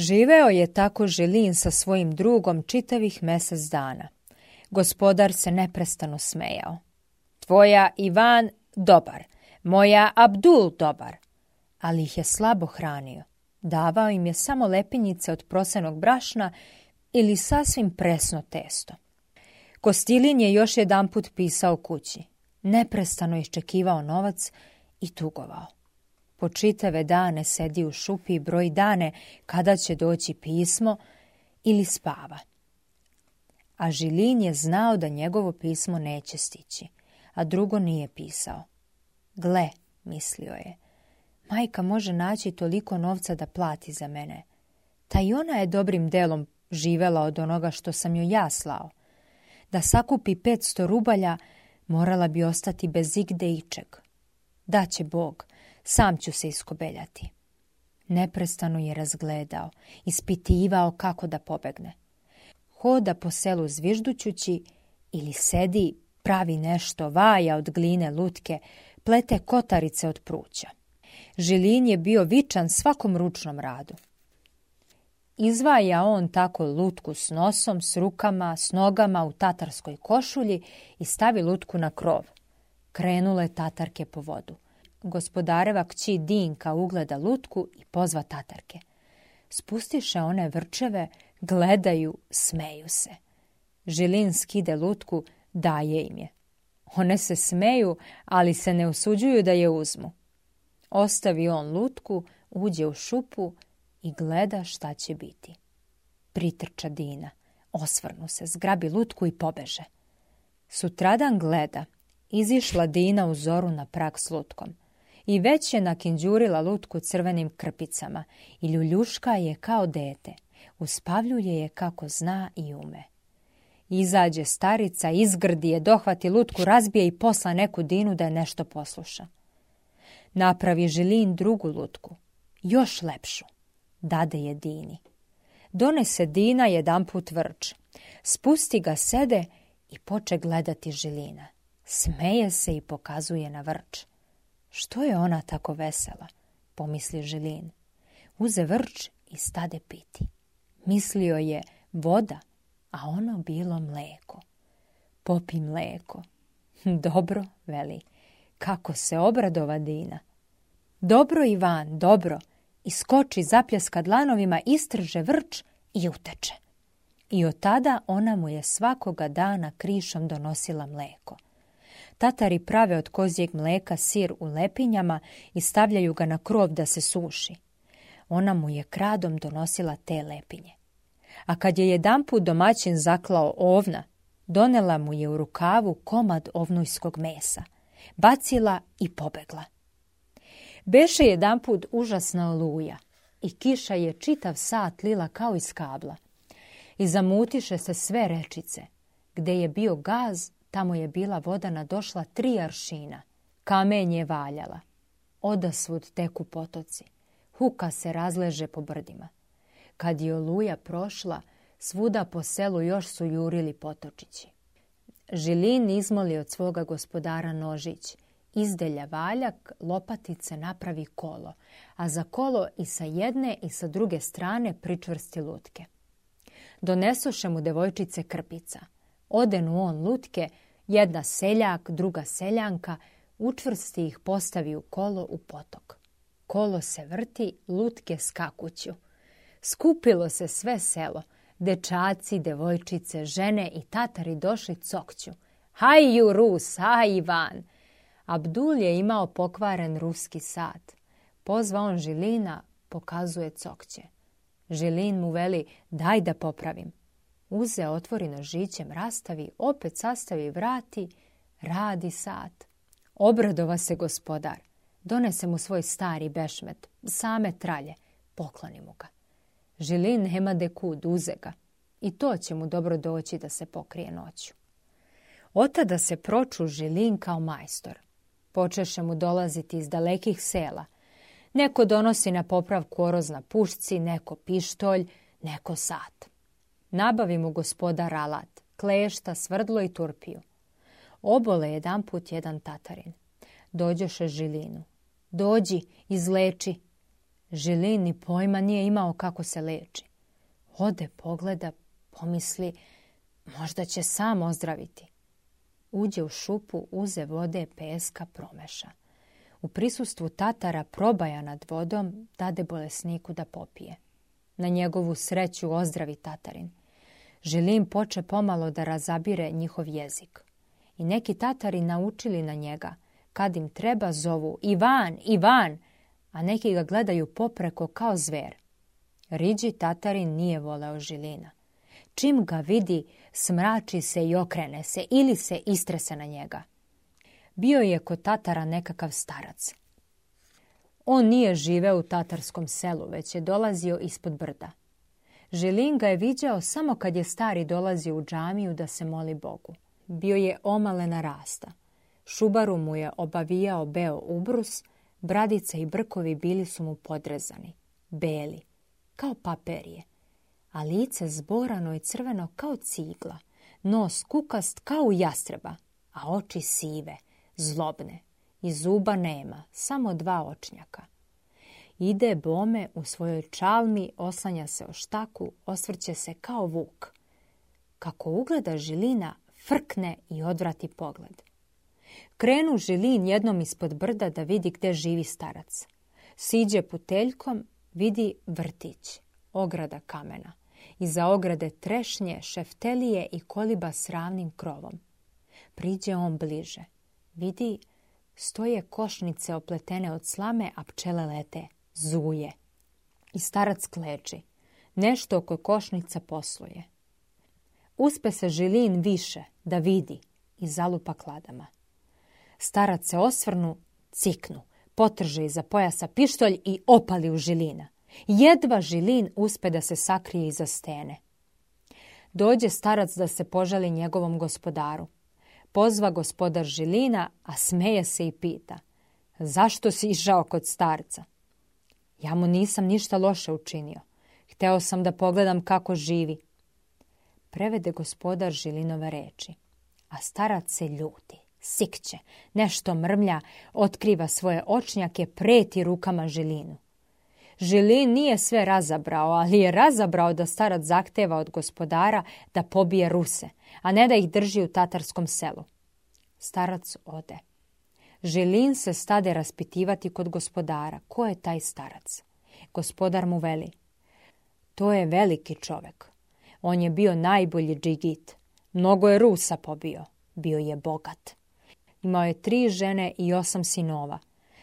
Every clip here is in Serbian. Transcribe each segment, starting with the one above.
Živeo je tako Žilin sa svojim drugom čitavih mjesec dana. Gospodar se neprestano smejao. Tvoja Ivan dobar, moja Abdul dobar. Ali ih je slabo hranio. Davao im je samo lepinjice od prosenog brašna ili sasvim presno testo. Kostilin je još jedanput pisao kući. Neprestano iščekivao novac i tugovao po čitave dane sedi u šupi i dane kada će doći pismo ili spava. A Žilin je znao da njegovo pismo neće stići, a drugo nije pisao. Gle, mislio je, majka može naći toliko novca da plati za mene. Ta i ona je dobrim delom živela od onoga što sam joj ja slao. Da sakupi 500 rubalja, morala bi ostati bez igde ičeg. će Bog, sam ću se iskobeljati. Neprestano je razgledao, ispitivao kako da pobegne. Hoda po selu zviždućući ili sedi, pravi nešto, vaja od gline lutke, plete kotarice od pruća. Žilin je bio vičan svakom ručnom radu. Izvaja on tako lutku s nosom, s rukama, s nogama u tatarskoj košulji i stavi lutku na krov. Krenule tatarke po vodu gospodareva kći Dinka ugleda lutku i pozva tatarke. Spustiše one vrčeve, gledaju, smeju se. Žilin skide lutku, daje im je. One se smeju, ali se ne usuđuju da je uzmu. Ostavi on lutku, uđe u šupu i gleda šta će biti. Pritrča Dina, osvrnu se, zgrabi lutku i pobeže. Sutradan gleda, izišla Dina u zoru na prag s lutkom i već je nakinđurila lutku crvenim krpicama i ljuljuška je kao dete, Uspavljuje je kako zna i ume. Izađe starica, izgrdi je, dohvati lutku, razbije i posla neku dinu da je nešto posluša. Napravi žilin drugu lutku, još lepšu, dade je dini. Donese dina jedan put vrč, spusti ga sede i poče gledati žilina. Smeje se i pokazuje na vrč. Što je ona tako vesela, pomisli Žilin. Uze vrč i stade piti. Mislio je voda, a ono bilo mleko. Popi mleko. Dobro, veli. Kako se obradova Dina. Dobro, Ivan, dobro. Iskoči, zapljeska dlanovima, istrže vrč i uteče. I od tada ona mu je svakoga dana krišom donosila mleko. Tatari prave od kozijeg mleka sir u lepinjama i stavljaju ga na krov da se suši. Ona mu je kradom donosila te lepinje. A kad je jedanput domaćin zaklao ovna, donela mu je u rukavu komad ovnujskog mesa, bacila i pobegla. Beše jedanput užasna oluja i kiša je čitav sat lila kao iz kabla i zamutiše se sve rečice. Gde je bio gaz, Tamo je bila voda nadošla tri aršina. Kamen je valjala. Odasvud teku potoci. Huka se razleže po brdima. Kad je oluja prošla, svuda po selu još su jurili potočići. Žilin izmoli od svoga gospodara nožić. Izdelja valjak, lopatice napravi kolo, a za kolo i sa jedne i sa druge strane pričvrsti lutke. Donesoše mu devojčice krpica – u on lutke, jedna seljak, druga seljanka, učvrsti ih postavi u kolo u potok. Kolo se vrti, lutke skakuću. Skupilo se sve selo, dečaci, devojčice, žene i tatari došli cokću. Haju Rus, haj Ivan! Abdul je imao pokvaren ruski sat. Pozva on Žilina, pokazuje cokće. Žilin mu veli, daj da popravim. Uze otvori na žićem, rastavi, opet sastavi, vrati, radi sat. Obradova se gospodar. Donese mu svoj stari bešmet, same tralje, pokloni mu ga. Žilin nema dekud, uze ga. I to će mu dobro doći da se pokrije noću. Otada se proču Žilin kao majstor. Počeše mu dolaziti iz dalekih sela. Neko donosi na popravku na pušci, neko pištolj, neko sat. Nabavi mu gospoda alat, klešta, svrdlo i turpiju. Obole jedan put jedan tatarin. Dođoše Žilinu. Dođi, izleči. Žilin ni pojma nije imao kako se leči. Ode, pogleda, pomisli, možda će sam ozdraviti. Uđe u šupu, uze vode, peska, promeša. U prisustvu tatara probaja nad vodom dade bolesniku da popije. Na njegovu sreću ozdravi tatarin. Žilin poče pomalo da razabire njihov jezik. I neki tatari naučili na njega, kad im treba zovu Ivan, Ivan, a neki ga gledaju popreko kao zver. Riđi tatarin nije voleo Žilina. Čim ga vidi, smrači se i okrene se ili se istrese na njega. Bio je kod tatara nekakav starac. On nije živeo u tatarskom selu, već je dolazio ispod brda. Želin ga je viđao samo kad je stari dolazio u džamiju da se moli Bogu. Bio je omalena rasta. Šubaru mu je obavijao beo ubrus, bradice i brkovi bili su mu podrezani, beli, kao paperije, a lice zborano i crveno kao cigla, nos kukast kao u jastreba, a oči sive, zlobne. I zuba nema, samo dva očnjaka. Ide bome u svojoj čalmi, oslanja se o štaku, osvrće se kao vuk. Kako ugleda žilina, frkne i odvrati pogled. Krenu žilin jednom ispod brda da vidi gdje živi starac. Siđe puteljkom, vidi vrtić, ograda kamena. Iza ograde trešnje, šeftelije i koliba s ravnim krovom. Priđe on bliže. Vidi, stoje košnice opletene od slame, a pčele lete zuje. I starac kleči. Nešto oko košnica posluje. Uspe se žilin više da vidi i zalupa kladama. Starac se osvrnu, ciknu, potrže iza pojasa pištolj i opali u žilina. Jedva žilin uspe da se sakrije iza stene. Dođe starac da se požali njegovom gospodaru. Pozva gospodar žilina, a smeje se i pita. Zašto si išao kod starca? Ja mu nisam ništa loše učinio. Hteo sam da pogledam kako živi. Prevede gospodar Žilinove reči. A starac se ljuti, sikće, nešto mrmlja, otkriva svoje očnjake, preti rukama Žilinu. Žilin nije sve razabrao, ali je razabrao da starac zahteva od gospodara da pobije Ruse, a ne da ih drži u tatarskom selu. Starac ode. Želin se stade raspitivati kod gospodara. Ko je taj starac? Gospodar mu veli. To je veliki čovjek. On je bio najbolji džigit. Mnogo je Rusa pobio. Bio je bogat. Imao je tri žene i osam sinova.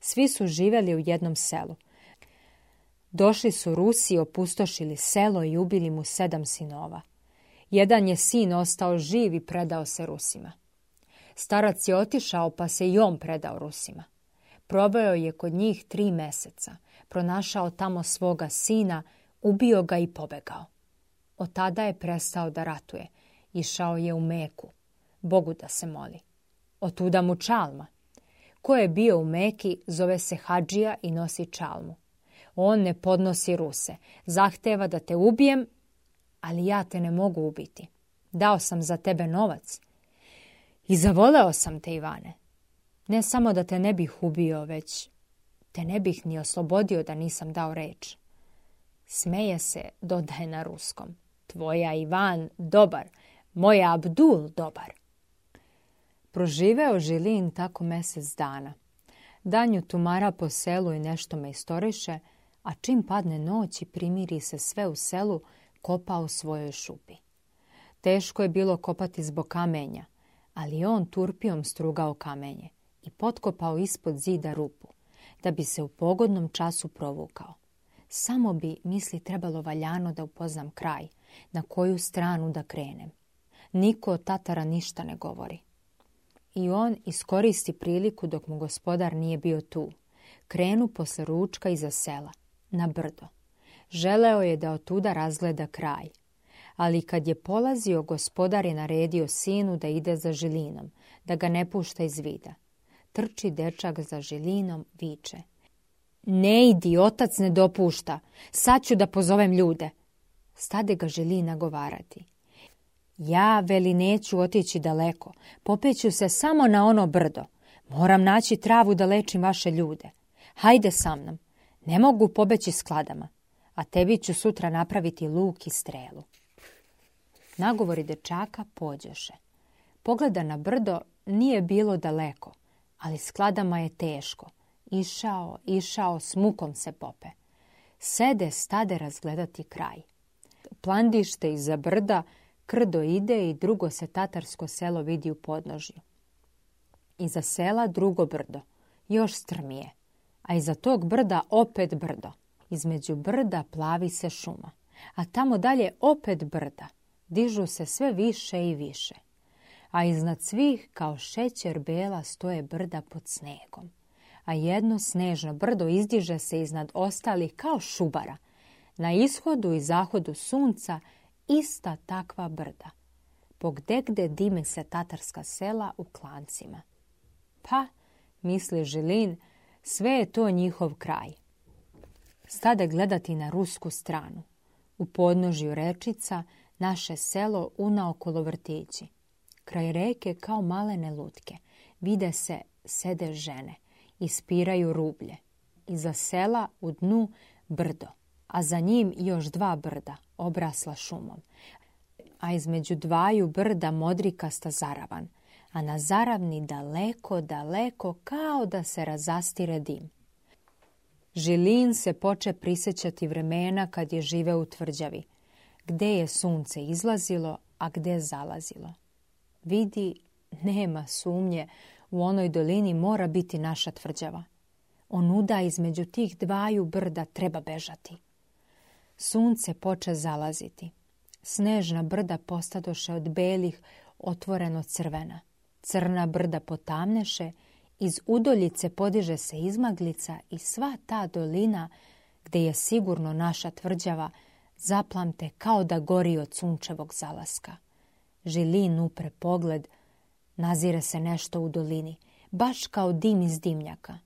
Svi su živjeli u jednom selu. Došli su Rusi, opustošili selo i ubili mu sedam sinova. Jedan je sin ostao živ i predao se Rusima. Starac je otišao pa se i on predao Rusima. Probao je kod njih tri meseca, pronašao tamo svoga sina, ubio ga i pobegao. Od tada je prestao da ratuje, išao je u Meku, Bogu da se moli. Otuda mu čalma. Ko je bio u Meki zove se Hadžija i nosi čalmu. On ne podnosi Ruse, zahteva da te ubijem, ali ja te ne mogu ubiti. Dao sam za tebe novac, i zavoleo sam te, Ivane. Ne samo da te ne bih ubio, već te ne bih ni oslobodio da nisam dao reč. Smeje se, dodaje na ruskom. Tvoja Ivan dobar, moja Abdul dobar. Proživeo Žilin tako mjesec dana. Danju tumara po selu i nešto me istoriše, a čim padne noć i primiri se sve u selu, kopa u svojoj šupi. Teško je bilo kopati zbog kamenja, ali on turpijom strugao kamenje i potkopao ispod zida rupu, da bi se u pogodnom času provukao. Samo bi, misli, trebalo valjano da upoznam kraj, na koju stranu da krenem. Niko od tatara ništa ne govori. I on iskoristi priliku dok mu gospodar nije bio tu. Krenu posle ručka iza sela, na brdo. Želeo je da od tuda razgleda kraj, ali kad je polazio, gospodar je naredio sinu da ide za žilinom, da ga ne pušta iz vida. Trči dečak za žilinom, viče. Ne idi, otac ne dopušta. Sad ću da pozovem ljude. Stade ga želi nagovarati. Ja, veli, neću otići daleko. Popeću se samo na ono brdo. Moram naći travu da lečim vaše ljude. Hajde sa mnom. Ne mogu pobeći skladama. A tebi ću sutra napraviti luk i strelu. Nagovori dečaka pođeše. Pogleda na brdo nije bilo daleko, ali skladama je teško. Išao, išao, s mukom se pope. Sede stade razgledati kraj. Plandište iza brda, krdo ide i drugo se tatarsko selo vidi u podnožju. Iza sela drugo brdo, još strmije, a iza tog brda opet brdo. Između brda plavi se šuma, a tamo dalje opet brda dižu se sve više i više, a iznad svih kao šećer bela stoje brda pod snegom. A jedno snežno brdo izdiže se iznad ostalih kao šubara. Na ishodu i zahodu sunca ista takva brda. Pogde gde dime se tatarska sela u klancima. Pa, misli Žilin, sve je to njihov kraj. Stade gledati na rusku stranu. U podnožju rečica naše selo unaokolo vrtići. Kraj reke kao malene lutke vide se sede žene, ispiraju rublje. Iza sela u dnu brdo, a za njim još dva brda obrasla šumom. A između dvaju brda sta zaravan, a na zaravni daleko, daleko kao da se razastire dim. Žilin se poče prisjećati vremena kad je žive u tvrđavi – gdje je sunce izlazilo, a gdje zalazilo. Vidi, nema sumnje, u onoj dolini mora biti naša tvrđava. Onuda između tih dvaju brda treba bežati. Sunce poče zalaziti. Snežna brda postadoše od belih otvoreno crvena. Crna brda potamneše, iz udoljice podiže se izmaglica i sva ta dolina, gdje je sigurno naša tvrđava, zaplamte kao da gori od sunčevog zalaska. Žilin upre pogled, nazire se nešto u dolini, baš kao dim iz dimnjaka.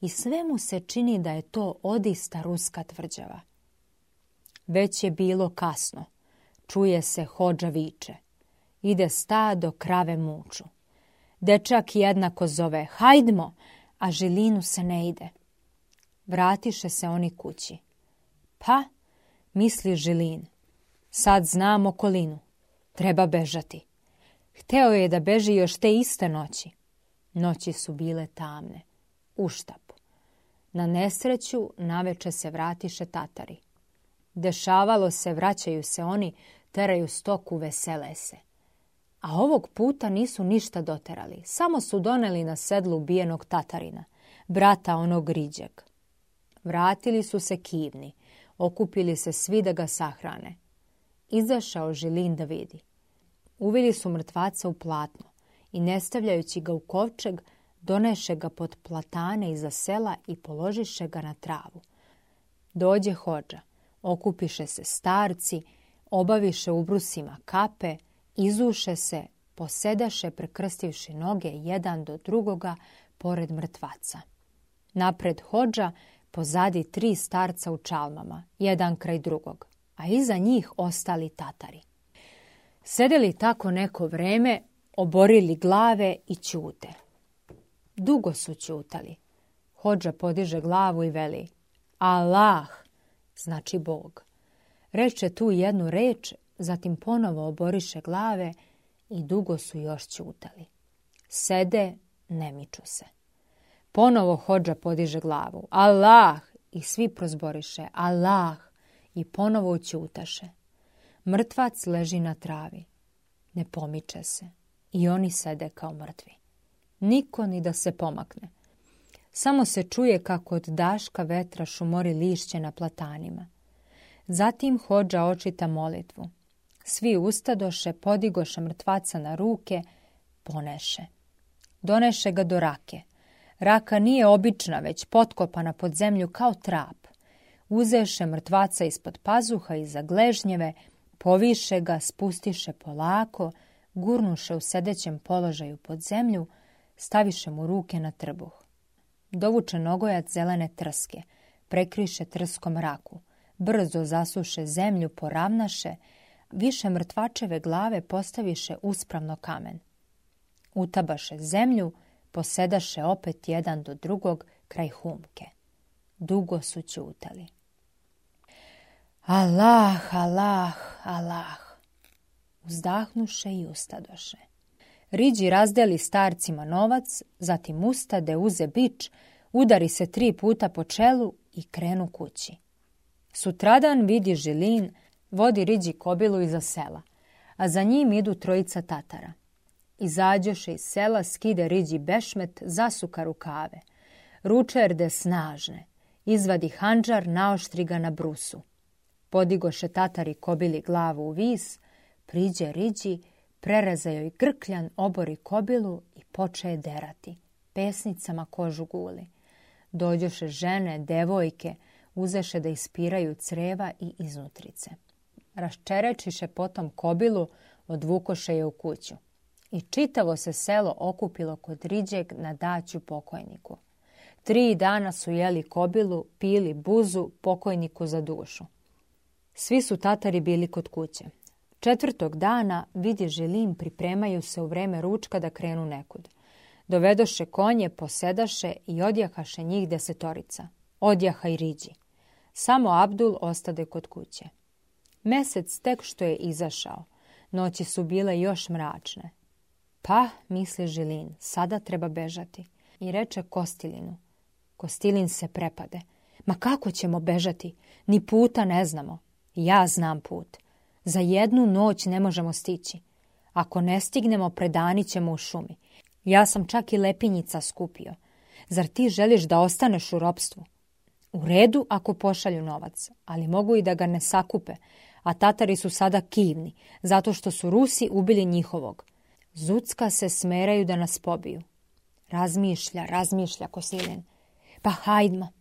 I sve mu se čini da je to odista ruska tvrđava. Već je bilo kasno. Čuje se hođa viče. Ide do krave muču. Dečak jednako zove, hajdmo, a žilinu se ne ide. Vratiše se oni kući. Pa, misli Žilin. Sad znam okolinu. Treba bežati. Hteo je da beži još te iste noći. Noći su bile tamne. Uštap. Na nesreću naveče se vratiše Tatari. Dešavalo se, vraćaju se oni, teraju stoku, vesele se. A ovog puta nisu ništa doterali. Samo su doneli na sedlu ubijenog Tatarina, brata onog riđeg. Vratili su se kivni. Okupili se svi da ga sahrane. Izašao Žilin da vidi. Uvili su mrtvaca u platno i nestavljajući ga u kovčeg, doneše ga pod platane iza sela i položiše ga na travu. Dođe hođa, okupiše se starci, obaviše ubrusima kape, izuše se, posedaše prekrstivši noge jedan do drugoga pored mrtvaca. Napred hođa pozadi tri starca u čalmama, jedan kraj drugog, a iza njih ostali tatari. Sedeli tako neko vreme, oborili glave i ćute. Dugo su ćutali. Hođa podiže glavu i veli Allah, znači Bog. Reče tu jednu reč, zatim ponovo oboriše glave i dugo su još ćutali. Sede, ne miču se. Ponovo hođa podiže glavu. Allah! I svi prozboriše. Allah! I ponovo ućutaše. Mrtvac leži na travi. Ne pomiče se. I oni sede kao mrtvi. Niko ni da se pomakne. Samo se čuje kako od daška vetra šumori lišće na platanima. Zatim hođa očita molitvu. Svi ustadoše, podigoše mrtvaca na ruke, poneše. Doneše ga do rake – Raka nije obična, već potkopana pod zemlju kao trap. Uzeše mrtvaca ispod pazuha i za gležnjeve, poviše ga, spustiše polako, gurnuše u sedećem položaju pod zemlju, staviše mu ruke na trbuh. Dovuče nogojac zelene trske, prekriše trskom raku, brzo zasuše zemlju, poravnaše, više mrtvačeve glave postaviše uspravno kamen. Utabaše zemlju, posedaše opet jedan do drugog kraj humke. Dugo su čutali. Allah, Allah, Allah, uzdahnuše i ustadoše. Riđi razdeli starcima novac, zatim ustade, uze bić, udari se tri puta po čelu i krenu kući. Sutradan vidi Žilin, vodi Riđi kobilu iza sela, a za njim idu trojica tatara – Izađoše iz sela, skide riđi bešmet, zasuka rukave. Ručerde snažne. Izvadi hanđar, naoštri ga na brusu. Podigoše tatari kobili glavu u vis, priđe riđi, prereza joj grkljan, obori kobilu i poče je derati. Pesnicama kožu guli. Dođoše žene, devojke, uzeše da ispiraju creva i iznutrice. Raščerečiše potom kobilu, odvukoše je u kuću i čitavo se selo okupilo kod riđeg na daću pokojniku. Tri dana su jeli kobilu, pili buzu pokojniku za dušu. Svi su tatari bili kod kuće. Četvrtog dana vidi Želim pripremaju se u vreme ručka da krenu nekud. Dovedoše konje, posedaše i odjahaše njih desetorica. Odjaha i riđi. Samo Abdul ostade kod kuće. Mesec tek što je izašao. Noći su bile još mračne. Pa, misli Žilin, sada treba bežati. I reče Kostilinu. Kostilin se prepade. Ma kako ćemo bežati? Ni puta ne znamo. Ja znam put. Za jednu noć ne možemo stići. Ako ne stignemo, predanit ćemo u šumi. Ja sam čak i lepinjica skupio. Zar ti želiš da ostaneš u ropstvu? U redu ako pošalju novac, ali mogu i da ga ne sakupe, a Tatari su sada kivni, zato što su Rusi ubili njihovog. Zucka se smeraju da nas pobiju. Razmišlja, razmišlja Kosilin. Pa hajdmo.